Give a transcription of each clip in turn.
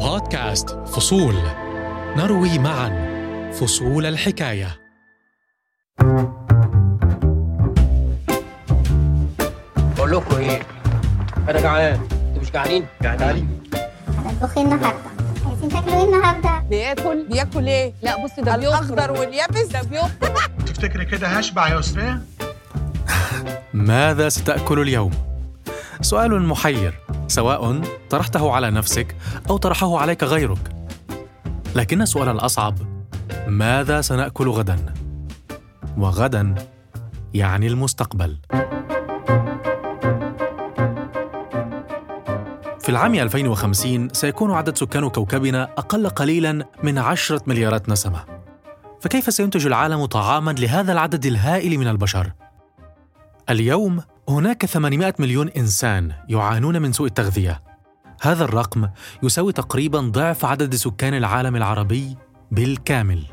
بودكاست فصول. نروي معا فصول الحكاية. بقول لكم إيه؟ أنا جعان. أنتوا مش جعانين؟ جعانين هتطبخي النهارده. عايزين تاكلوا إيه النهارده؟ بياكل. بياكل إيه؟ لا بصي ده الأخضر واليابس. ده بيخضر تفتكري كده هشبع يا أسرية؟ ماذا ستأكل اليوم؟ سؤال محير سواء طرحته على نفسك أو طرحه عليك غيرك. لكن السؤال الأصعب ماذا سنأكل غدا؟ وغدا يعني المستقبل. في العام 2050 سيكون عدد سكان كوكبنا أقل قليلا من عشرة مليارات نسمة. فكيف سينتج العالم طعاما لهذا العدد الهائل من البشر؟ اليوم هناك 800 مليون إنسان يعانون من سوء التغذية. هذا الرقم يساوي تقريبا ضعف عدد سكان العالم العربي بالكامل.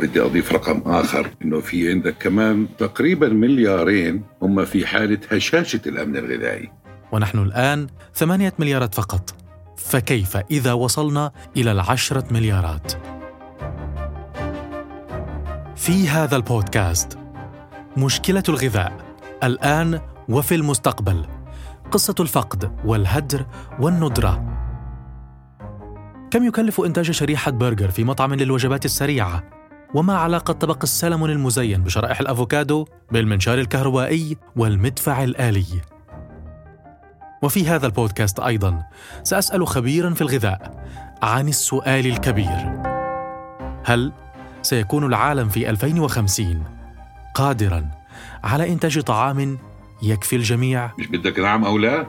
بدي أضيف رقم آخر إنه في عندك كمان تقريبا مليارين هم في حالة هشاشة الأمن الغذائي. ونحن الآن ثمانية مليارات فقط. فكيف إذا وصلنا إلى العشرة مليارات؟ في هذا البودكاست مشكلة الغذاء. الآن وفي المستقبل قصة الفقد والهدر والندرة كم يكلف إنتاج شريحة برجر في مطعم للوجبات السريعة؟ وما علاقة طبق السلمون المزين بشرائح الأفوكادو بالمنشار الكهربائي والمدفع الآلي؟ وفي هذا البودكاست أيضا سأسأل خبيرا في الغذاء عن السؤال الكبير هل سيكون العالم في 2050 قادرا على إنتاج طعام يكفي الجميع. مش بدك نعم أو لا؟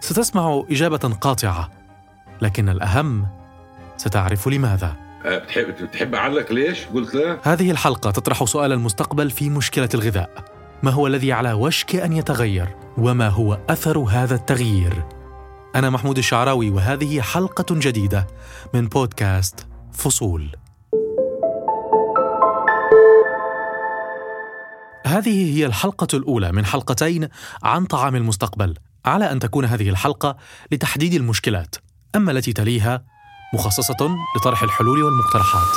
ستسمع إجابة قاطعة لكن الأهم ستعرف لماذا. أه، بتحب بتحب أعلق ليش؟ قلت لا. هذه الحلقة تطرح سؤال المستقبل في مشكلة الغذاء. ما هو الذي على وشك أن يتغير؟ وما هو أثر هذا التغيير؟ أنا محمود الشعراوي وهذه حلقة جديدة من بودكاست فصول. هذه هي الحلقة الأولى من حلقتين عن طعام المستقبل على أن تكون هذه الحلقة لتحديد المشكلات أما التي تليها مخصصة لطرح الحلول والمقترحات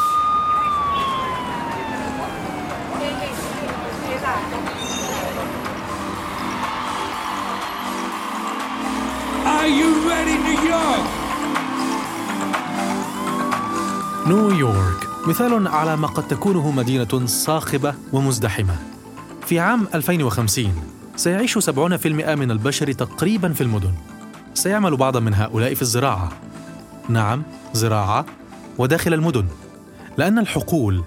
Are you ready, New York? نيويورك مثال على ما قد تكونه مدينة صاخبة ومزدحمة. في عام 2050 سيعيش 70% من البشر تقريبا في المدن. سيعمل بعض من هؤلاء في الزراعة. نعم، زراعة وداخل المدن. لأن الحقول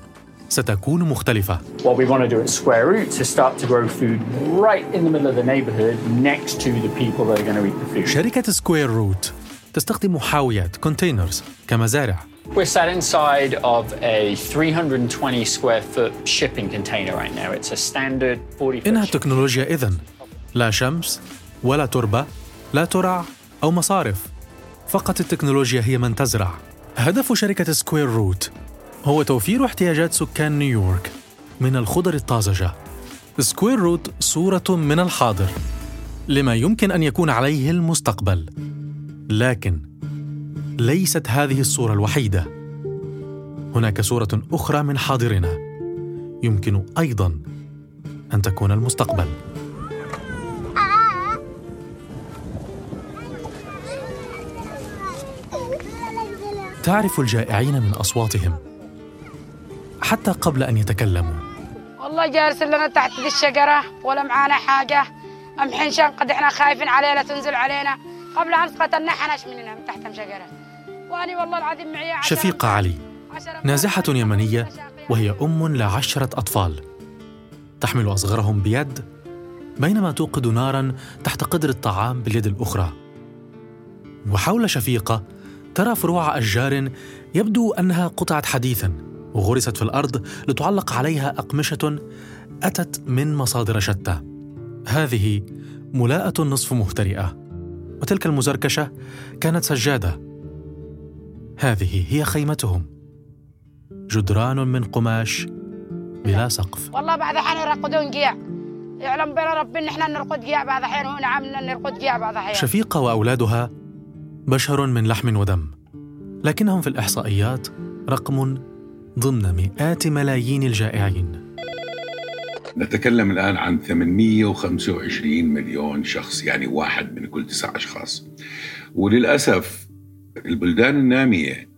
ستكون مختلفة. What we want to do at Square Root is start to grow food right in the middle of the neighborhood next to the people that are going to eat the food. شركة Square Roots تستخدم حاويات containers كمزارع We're sat inside of a 320 square foot shipping container right now. It's a standard 40 foot إنها التكنولوجيا إذن. لا شمس ولا تربة لا ترع أو مصارف. فقط التكنولوجيا هي من تزرع. هدف شركة Square Roots هو توفير احتياجات سكان نيويورك من الخضر الطازجة. Square Roots صورة من الحاضر لما يمكن أن يكون عليه المستقبل. لكن ليست هذه الصورة الوحيدة. هناك صورة أخرى من حاضرنا. يمكن أيضا أن تكون المستقبل. تعرف الجائعين من أصواتهم حتى قبل أن يتكلموا. والله جالس لنا تحت ذي الشجرة ولا معانا حاجة. أم حنشان قد إحنا خايفين علينا تنزل علينا. قبل أمس قتلنا حنش مننا من تحت شجرة والله العظيم معي شفيقة علي نازحة يمنية وهي أم لعشرة أطفال. تحمل أصغرهم بيد بينما توقد نارا تحت قدر الطعام باليد الأخرى. وحول شفيقة ترى فروع أشجار يبدو أنها قطعت حديثا وغرست في الأرض لتعلق عليها أقمشة أتت من مصادر شتى. هذه ملاءة نصف مهترئة. وتلك المزركشة كانت سجادة. هذه هي خيمتهم. جدران من قماش بلا سقف. والله بعد حين يرقدون قيع يعلم بين ربي ان إحنا نرقد قيع بعض احيان ونعم نرقد قيع بعض احيان شفيقة وأولادها بشر من لحم ودم لكنهم في الإحصائيات رقم ضمن مئات ملايين الجائعين. نتكلم الآن عن 825 مليون شخص يعني واحد من كل تسع أشخاص. وللأسف البلدان النامية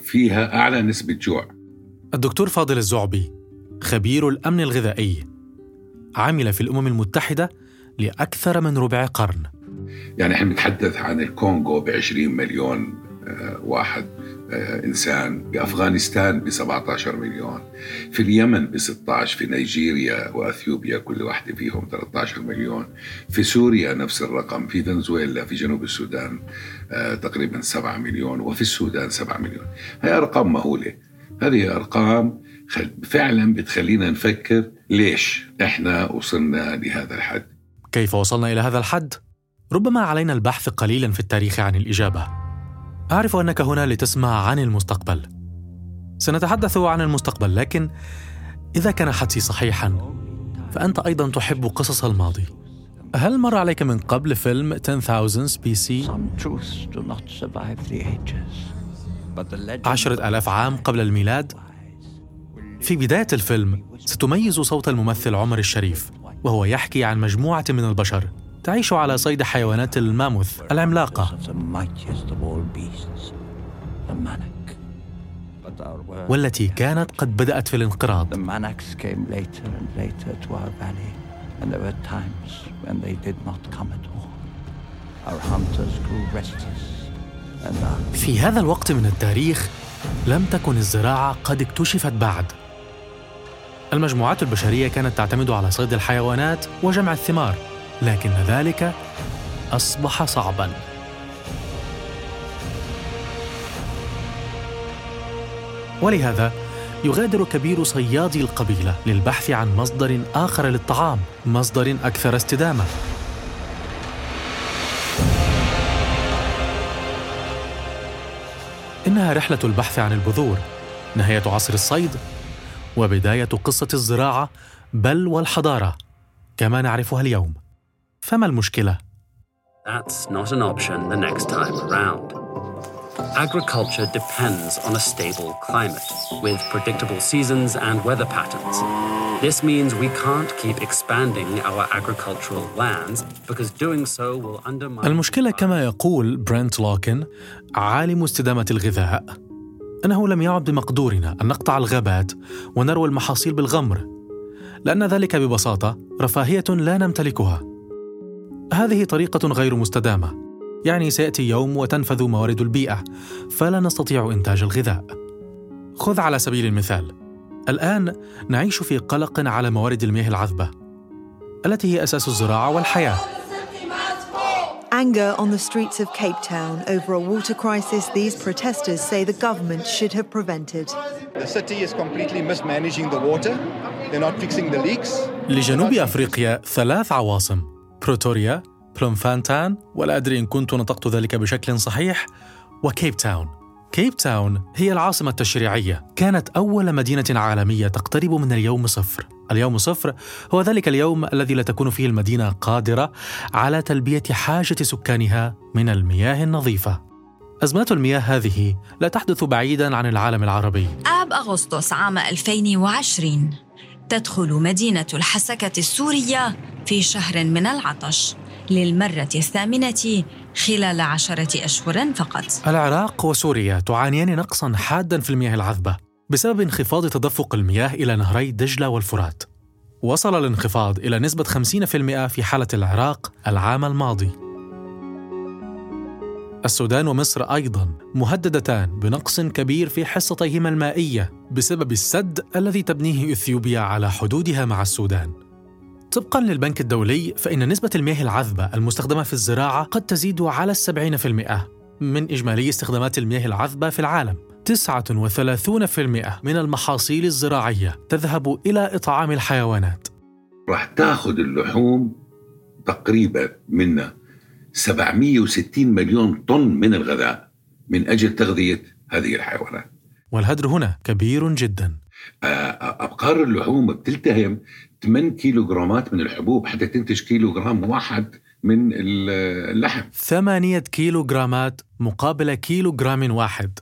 فيها أعلى نسبة جوع. الدكتور فاضل الزعبي خبير الأمن الغذائي عمل في الأمم المتحدة لأكثر من ربع قرن. يعني إحنا بنتحدث عن الكونغو ب 20 مليون آه، واحد. إنسان بأفغانستان ب 17 مليون في اليمن ب 16 في نيجيريا وأثيوبيا كل واحدة فيهم 13 مليون في سوريا نفس الرقم في فنزويلا في جنوب السودان آه، تقريبا 7 مليون وفي السودان 7 مليون. هي أرقام مهولة. هذه أرقام فعلا بتخلينا نفكر ليش إحنا وصلنا لهذا الحد. كيف وصلنا إلى هذا الحد؟ ربما علينا البحث قليلا في التاريخ عن الإجابة. أعرف أنك هنا لتسمع عن المستقبل سنتحدث عن المستقبل لكن إذا كان حدسي صحيحا فأنت أيضا تحب قصص الماضي هل مر عليك من قبل فيلم 10000 بي سي؟ عشرة ألاف عام قبل الميلاد؟ في بداية الفيلم ستميز صوت الممثل عمر الشريف وهو يحكي عن مجموعة من البشر تعيش على صيد حيوانات الماموث العملاقة. والتي كانت قد بدأت في الانقراض. في هذا الوقت من التاريخ لم تكن الزراعة قد اكتشفت بعد. المجموعات البشرية كانت تعتمد على صيد الحيوانات وجمع الثمار. لكن ذلك أصبح صعبا. ولهذا يغادر كبير صيادي القبيلة للبحث عن مصدر آخر للطعام مصدر أكثر استدامة. إنها رحلة البحث عن البذور نهاية عصر الصيد وبداية قصة الزراعة بل والحضارة كما نعرفها اليوم. فما المشكلة؟ That's not an option the next time around. Agriculture depends on a stable climate with predictable seasons and weather patterns. This means we can't keep expanding our agricultural lands because doing so will undermine المشكلة كما يقول برنت لوكن عالم استدامة الغذاء أنه لم يعد بمقدورنا أن نقطع الغابات ونروي المحاصيل بالغمر لأن ذلك ببساطة رفاهية لا نمتلكها هذه طريقة غير مستدامة يعني سيأتي يوم وتنفذ موارد البيئة فلا نستطيع إنتاج الغذاء خذ على سبيل المثال الآن نعيش في قلق على موارد المياه العذبة التي هي أساس الزراعة والحياة Anger on the streets of Cape Town over a water crisis these protesters say the government should have prevented. The city is completely mismanaging the water. They're not fixing the leaks. لجنوب أفريقيا ثلاث عواصم بريتوريا بلومفونتين ولا أدري إن كنت نطقت ذلك بشكل صحيح وكيب تاون. كيب تاون هي العاصمة التشريعية. كانت أول مدينة عالمية تقترب من اليوم صفر. اليوم صفر هو ذلك اليوم الذي لا تكون فيه المدينة قادرة على تلبية حاجة سكانها من المياه النظيفة. أزمات المياه هذه لا تحدث بعيدا عن العالم العربي. آب أغسطس عام 2020 تدخل مدينة الحسكة السورية في شهر من العطش للمرة الثامنة خلال عشرة أشهر فقط. العراق وسوريا تعانيان نقصا حادا في المياه العذبة بسبب انخفاض تدفق المياه إلى نهري دجلة والفرات. وصل الانخفاض إلى نسبة 50% في حالة العراق العام الماضي. السودان ومصر أيضا مهددتان بنقص كبير في حصتيهما المائية بسبب السد الذي تبنيه إثيوبيا على حدودها مع السودان. طبقا للبنك الدولي فإن نسبة المياه العذبة المستخدمة في الزراعة قد تزيد على السبعين في المئة من إجمالي استخدامات المياه العذبة في العالم. 39% من المحاصيل الزراعية تذهب إلى إطعام الحيوانات. راح تاخذ اللحوم تقريبا منا 760 مليون طن من الغذاء من أجل تغذية هذه الحيوانات. والهدر هنا كبير جدا. آه، آه، أبقار اللحوم بتلتهم 8 كيلوغرامات من الحبوب حتى تنتج كيلوغرام واحد من اللحم. 8 كيلوغرامات مقابل كيلوغرام واحد.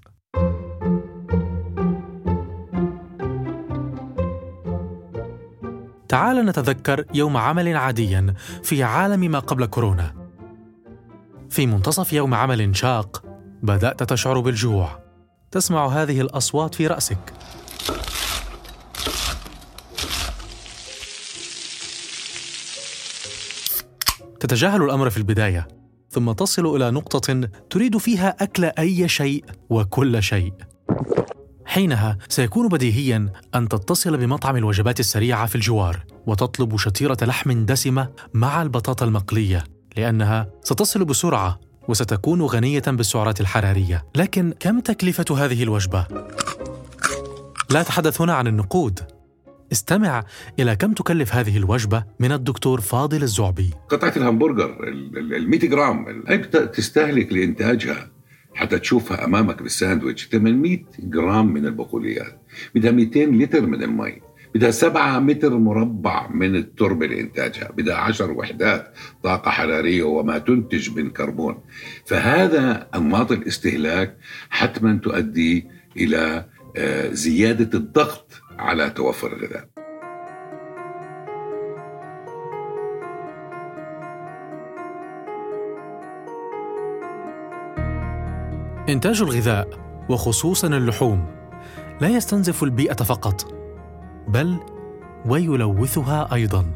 تعال نتذكر يوم عمل عاديا في عالم ما قبل كورونا. في منتصف يوم عمل شاق بدأت تشعر بالجوع. تسمع هذه الأصوات في رأسك. تتجاهل الأمر في البداية ثم تصل إلى نقطة تريد فيها أكل أي شيء وكل شيء. حينها سيكون بديهيا أن تتصل بمطعم الوجبات السريعة في الجوار وتطلب شتيره لحم دسمة مع البطاطا المقلية. لأنها ستصل بسرعة وستكون غنية بالسعرات الحرارية. لكن كم تكلفة هذه الوجبة؟ لا اتحدث هنا عن النقود. استمع إلى كم تكلف هذه الوجبة من الدكتور فاضل الزعبي. قطعة الهمبرجر ال 100 جرام هي تستهلك لإنتاجها حتى تشوفها أمامك بالساندويتش 800 جرام من البقوليات بدها 200 لتر من المي. بدها 7 متر مربع من التربة لإنتاجها بدها 10 وحدات طاقة حرارية وما تنتج من كربون. فهذا أنماط الاستهلاك حتما تؤدي إلى آه، زيادة الضغط على توفر الغذاء. إنتاج الغذاء وخصوصا اللحوم لا يستنزف البيئة فقط. بل ويلوثها أيضا.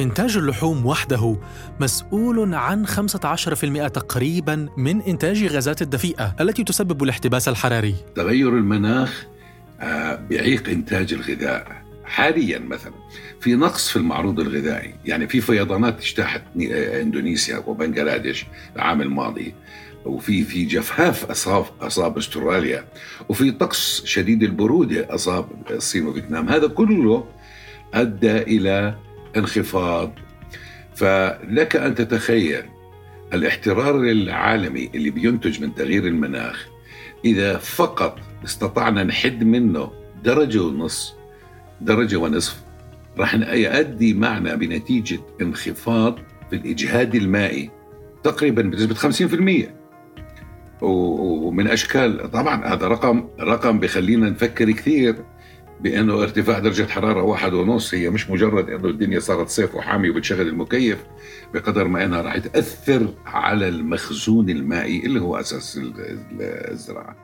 إنتاج اللحوم وحده مسؤول عن 15% تقريبا من إنتاج غازات الدفيئة التي تسبب الاحتباس الحراري. تغير المناخ آه، بيعيق إنتاج الغذاء. حاليا مثلا في نقص في المعروض الغذائي. يعني في فيضانات اجتاحت آه، إندونيسيا وبنغلاديش العام الماضي. وفي في جفاف أصاب أصاب أستراليا وفي طقس شديد البرودة أصاب الصين وفيتنام. هذا كله أدى إلى انخفاض. فلك أن تتخيل الاحترار العالمي اللي بينتج من تغيير المناخ إذا فقط استطعنا نحد منه درجة ونص درجة ونصف راح يؤدي معنا بنتيجة انخفاض في الإجهاد المائي تقريبا بنسبة 50% ومن أشكال. طبعا هذا رقم رقم بخلينا نفكر كثير بأنه ارتفاع درجة حرارة واحد ونص. هي مش مجرد أنه الدنيا صارت صيف وحامي وبتشغل المكيف بقدر ما أنها راح تأثر على المخزون المائي اللي هو أساس الزراعة.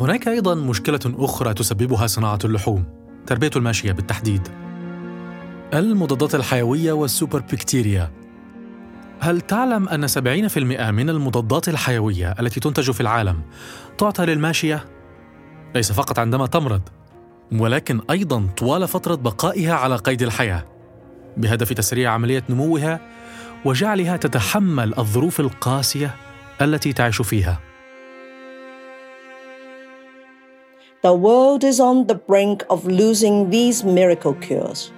هناك أيضا مشكلة أخرى تسببها صناعة اللحوم تربية الماشية بالتحديد. المضادات الحيوية والسوبر بكتيريا هل تعلم أن 70% من المضادات الحيوية التي تنتج في العالم تعطى للماشية؟ ليس فقط عندما تمرض ولكن أيضا طوال فترة بقائها على قيد الحياة. بهدف تسريع عملية نموها وجعلها تتحمل الظروف القاسية التي تعيش فيها. The world is on the brink of losing these miracle cures.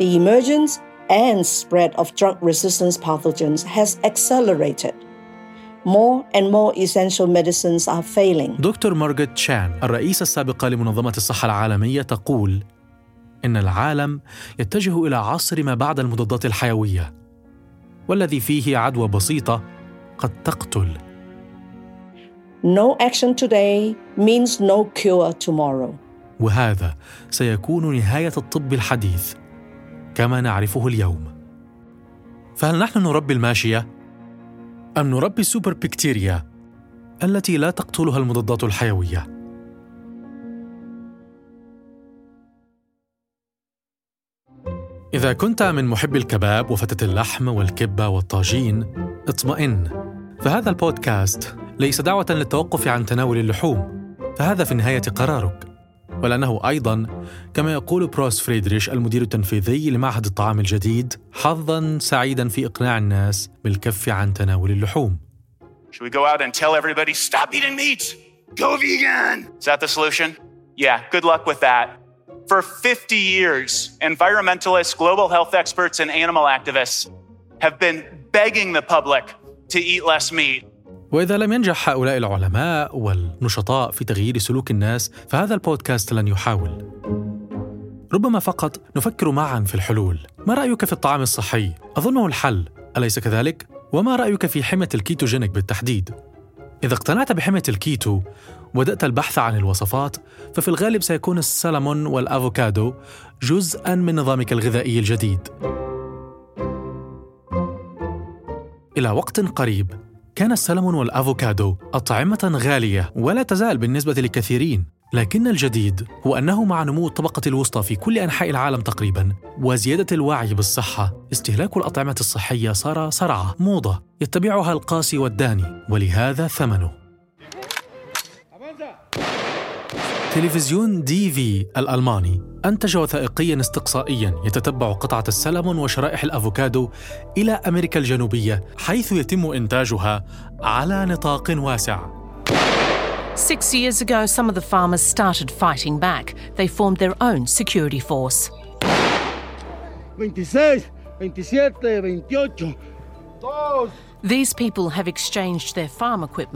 The emergence and spread of drug resistant pathogens has accelerated. More and more essential medicines are failing. دكتور مارغت شان الرئيسة السابقة لمنظمة الصحة العالمية تقول إن العالم يتجه إلى عصر ما بعد المضادات الحيوية والذي فيه عدوى بسيطة قد تقتل No action today means no cure tomorrow. وهذا سيكون نهاية الطب الحديث كما نعرفه اليوم. فهل نحن نربي الماشية؟ أم نربي السوبر بكتيريا التي لا تقتلها المضادات الحيوية؟ إذا كنت من محبي الكباب وفتة اللحم والكبة والطاجين اطمئن فهذا البودكاست ليس دعوة للتوقف عن تناول اللحوم فهذا في النهاية قرارك ولأنه أيضا كما يقول بروس فريدريش المدير التنفيذي لمعهد الطعام الجديد حظا سعيدا في إقناع الناس بالكف عن تناول اللحوم Should we go out and tell everybody, stop eating meat? Go vegan! Is that the solution? Yeah, good luck with that. For 50 years, environmentalists, global health experts, and animal activists have been begging the public to eat less meat. وإذا لم ينجح هؤلاء العلماء والنشطاء في تغيير سلوك الناس فهذا البودكاست لن يحاول ربما فقط نفكر معا في الحلول ما رأيك في الطعام الصحي؟ أظنه الحل أليس كذلك؟ وما رأيك في حمية الكيتوجينيك بالتحديد؟ إذا اقتنعت بحمية الكيتو وبدأت البحث عن الوصفات ففي الغالب سيكون السلمون والأفوكادو جزءا من نظامك الغذائي الجديد إلى وقت قريب كان السلمون والأفوكادو أطعمة غالية ولا تزال بالنسبة لكثيرين لكن الجديد هو أنه مع نمو الطبقة الوسطى في كل أنحاء العالم تقريبا وزيادة الوعي بالصحة استهلاك الأطعمة الصحية صار صرعة موضة يتبعها القاسي والداني ولهذا ثمنه. تلفزيون دي في الألماني أنتج وثائقيا استقصائيا يتتبع قطعة السلمون وشرائح الأفوكادو إلى أمريكا الجنوبية حيث يتم إنتاجها على نطاق واسع Six years ago, some of the farmers started fighting back. They formed their own security force. 26, 27, 28, 2,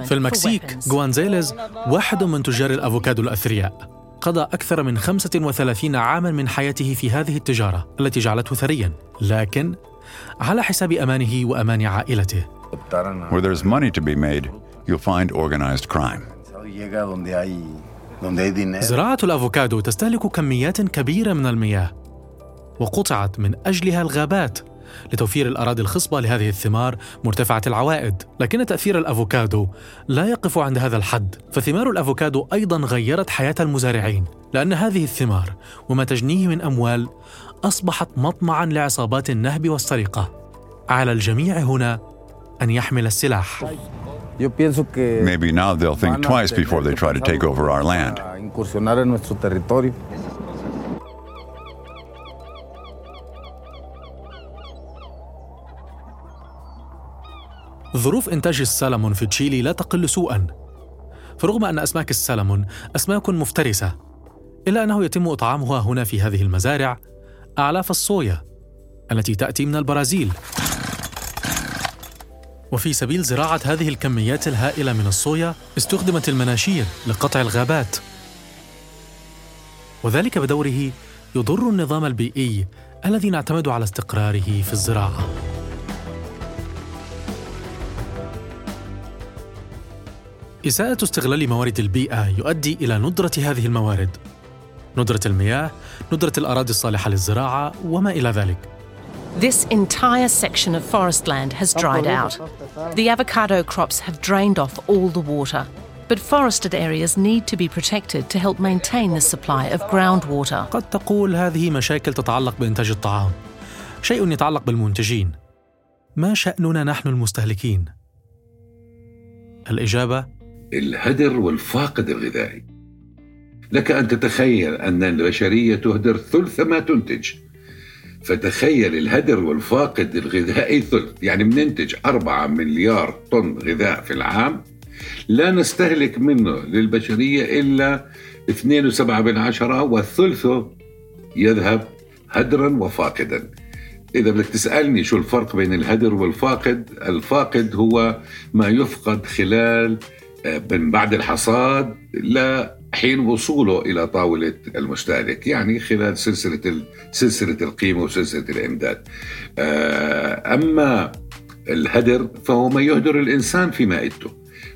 في for المكسيك. جوانزيليز واحد من تجار الأفوكادو الأثرياء قضى أكثر من 35 عاما من حياته في هذه التجارة التي جعلته ثريا لكن على حساب أمانه وأمان عائلته Where there's money to be made, you'll find organized crime. زراعة الأفوكادو تستهلك كميات كبيرة من المياه وقطعت من أجلها الغابات لتوفير الأراضي الخصبة لهذه الثمار مرتفعة العوائد. لكن تأثير الأفوكادو لا يقف عند هذا الحد فثمار الأفوكادو أيضا غيرت حياة المزارعين لأن هذه الثمار وما تجنيه من أموال أصبحت مطمعا لعصابات النهب والسرقة. على الجميع هنا أن يحمل السلاح. Maybe now they'll think twice before they try to take over our land. ظروف إنتاج السلمون في تشيلي لا تقل سوءا. فرغم أن أسماك السلمون أسماك مفترسة إلا أنه يتم إطعامها هنا في هذه المزارع أعلاف الصويا التي تأتي من البرازيل. وفي سبيل زراعة هذه الكميات الهائلة من الصويا استخدمت المناشير لقطع الغابات. وذلك بدوره يضر النظام البيئي الذي نعتمد على استقراره في الزراعة. إساءة استغلال موارد البيئة يؤدي إلى ندرة هذه الموارد ندرة المياه، ندرة الأراضي الصالحة للزراعة وما إلى ذلك This entire section of forest land has dried out. The avocado crops have drained off all the water. But forested areas need to be protected to help maintain the supply of groundwater. قد تقول هذه مشاكل تتعلق بإنتاج الطعام شيء يتعلق بالمنتجين ما شأننا نحن المستهلكين؟ الإجابة الهدر والفاقد الغذائي. لك أن تتخيل أن البشرية تهدر ثلث ما تنتج. فتخيل الهدر والفاقد الغذائي ثلث يعني بننتج أربعة مليار طن غذاء في العام. لا نستهلك منه للبشرية إلا 2.7 بالعشرة وثلثه يذهب هدرا وفاقدا. إذا بدك تسألني شو الفرق بين الهدر والفاقد الفاقد هو ما يفقد خلال من بعد الحصاد لحين وصوله إلى طاولة المستهلك، يعني خلال سلسلة سلسلة القيمة وسلسلة الإمداد. أما الهدر فهو ما يهدر الإنسان في مائدته.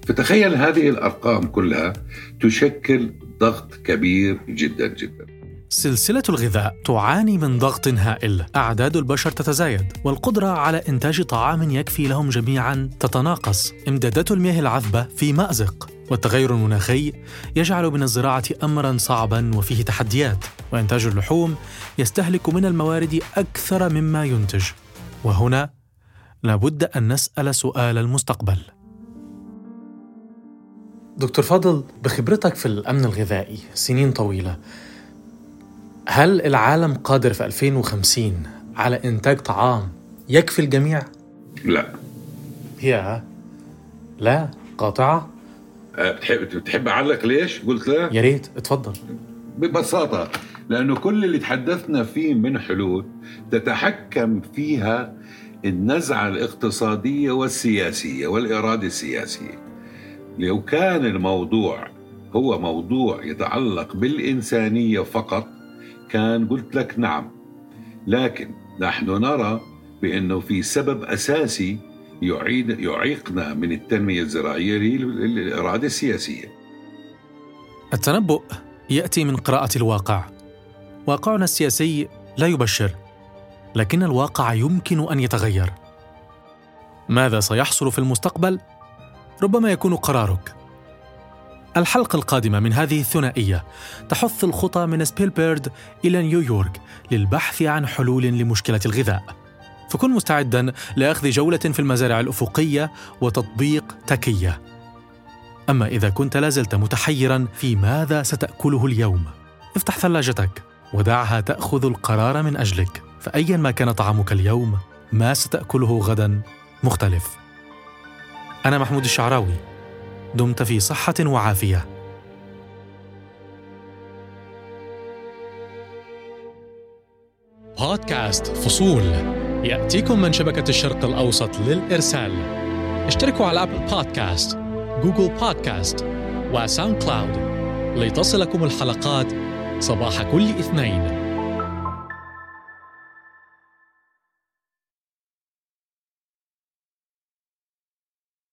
فتخيل هذه الأرقام كلها تشكل ضغط كبير جدا جدا. سلسلة الغذاء تعاني من ضغط هائل، أعداد البشر تتزايد، والقدرة على إنتاج طعام يكفي لهم جميعا تتناقص، إمدادات المياه العذبة في مأزق، والتغير المناخي يجعل من الزراعة أمرا صعبا وفيه تحديات، وإنتاج اللحوم يستهلك من الموارد أكثر مما ينتج، وهنا لابد أن نسأل سؤال المستقبل. دكتور فاضل بخبرتك في الأمن الغذائي سنين طويلة هل العالم قادر في 2050 على إنتاج طعام يكفي الجميع؟ لا يا لا قاطعة؟ بتحب بتحب أعلق ليش؟ قلت لا؟ يا ريت اتفضل ببساطة لأنه كل اللي تحدثنا فيه من حلول تتحكم فيها النزعة الاقتصادية والسياسية والإرادة السياسية لو كان الموضوع هو موضوع يتعلق بالإنسانية فقط كان قلت لك نعم لكن نحن نرى بأنه في سبب أساسي يعيد يعيقنا من التنمية الزراعية هي الاراده السياسية. التنبؤ يأتي من قراءة الواقع. واقعنا السياسي لا يبشر، لكن الواقع يمكن أن يتغير. ماذا سيحصل في المستقبل؟ ربما يكون قرارك. الحلقة القادمة من هذه الثنائية تحث الخطى من سبيلبيرد إلى نيويورك للبحث عن حلول لمشكلة الغذاء. فكن مستعدا لأخذ جولة في المزارع الأفقية وتطبيق تكية. أما إذا كنت لازلت متحيرا في ماذا ستأكله اليوم، افتح ثلاجتك ودعها تأخذ القرار من أجلك، فأيا ما كان طعامك اليوم، ما ستأكله غدا مختلف. أنا محمود الشعراوي دمت في صحة وعافية. بودكاست فصول يأتيكم من شبكة الشرق الأوسط للإرسال. اشتركوا على أبل بودكاست، جوجل بودكاست، وساوند كلاود لتصلكم الحلقات صباح كل اثنين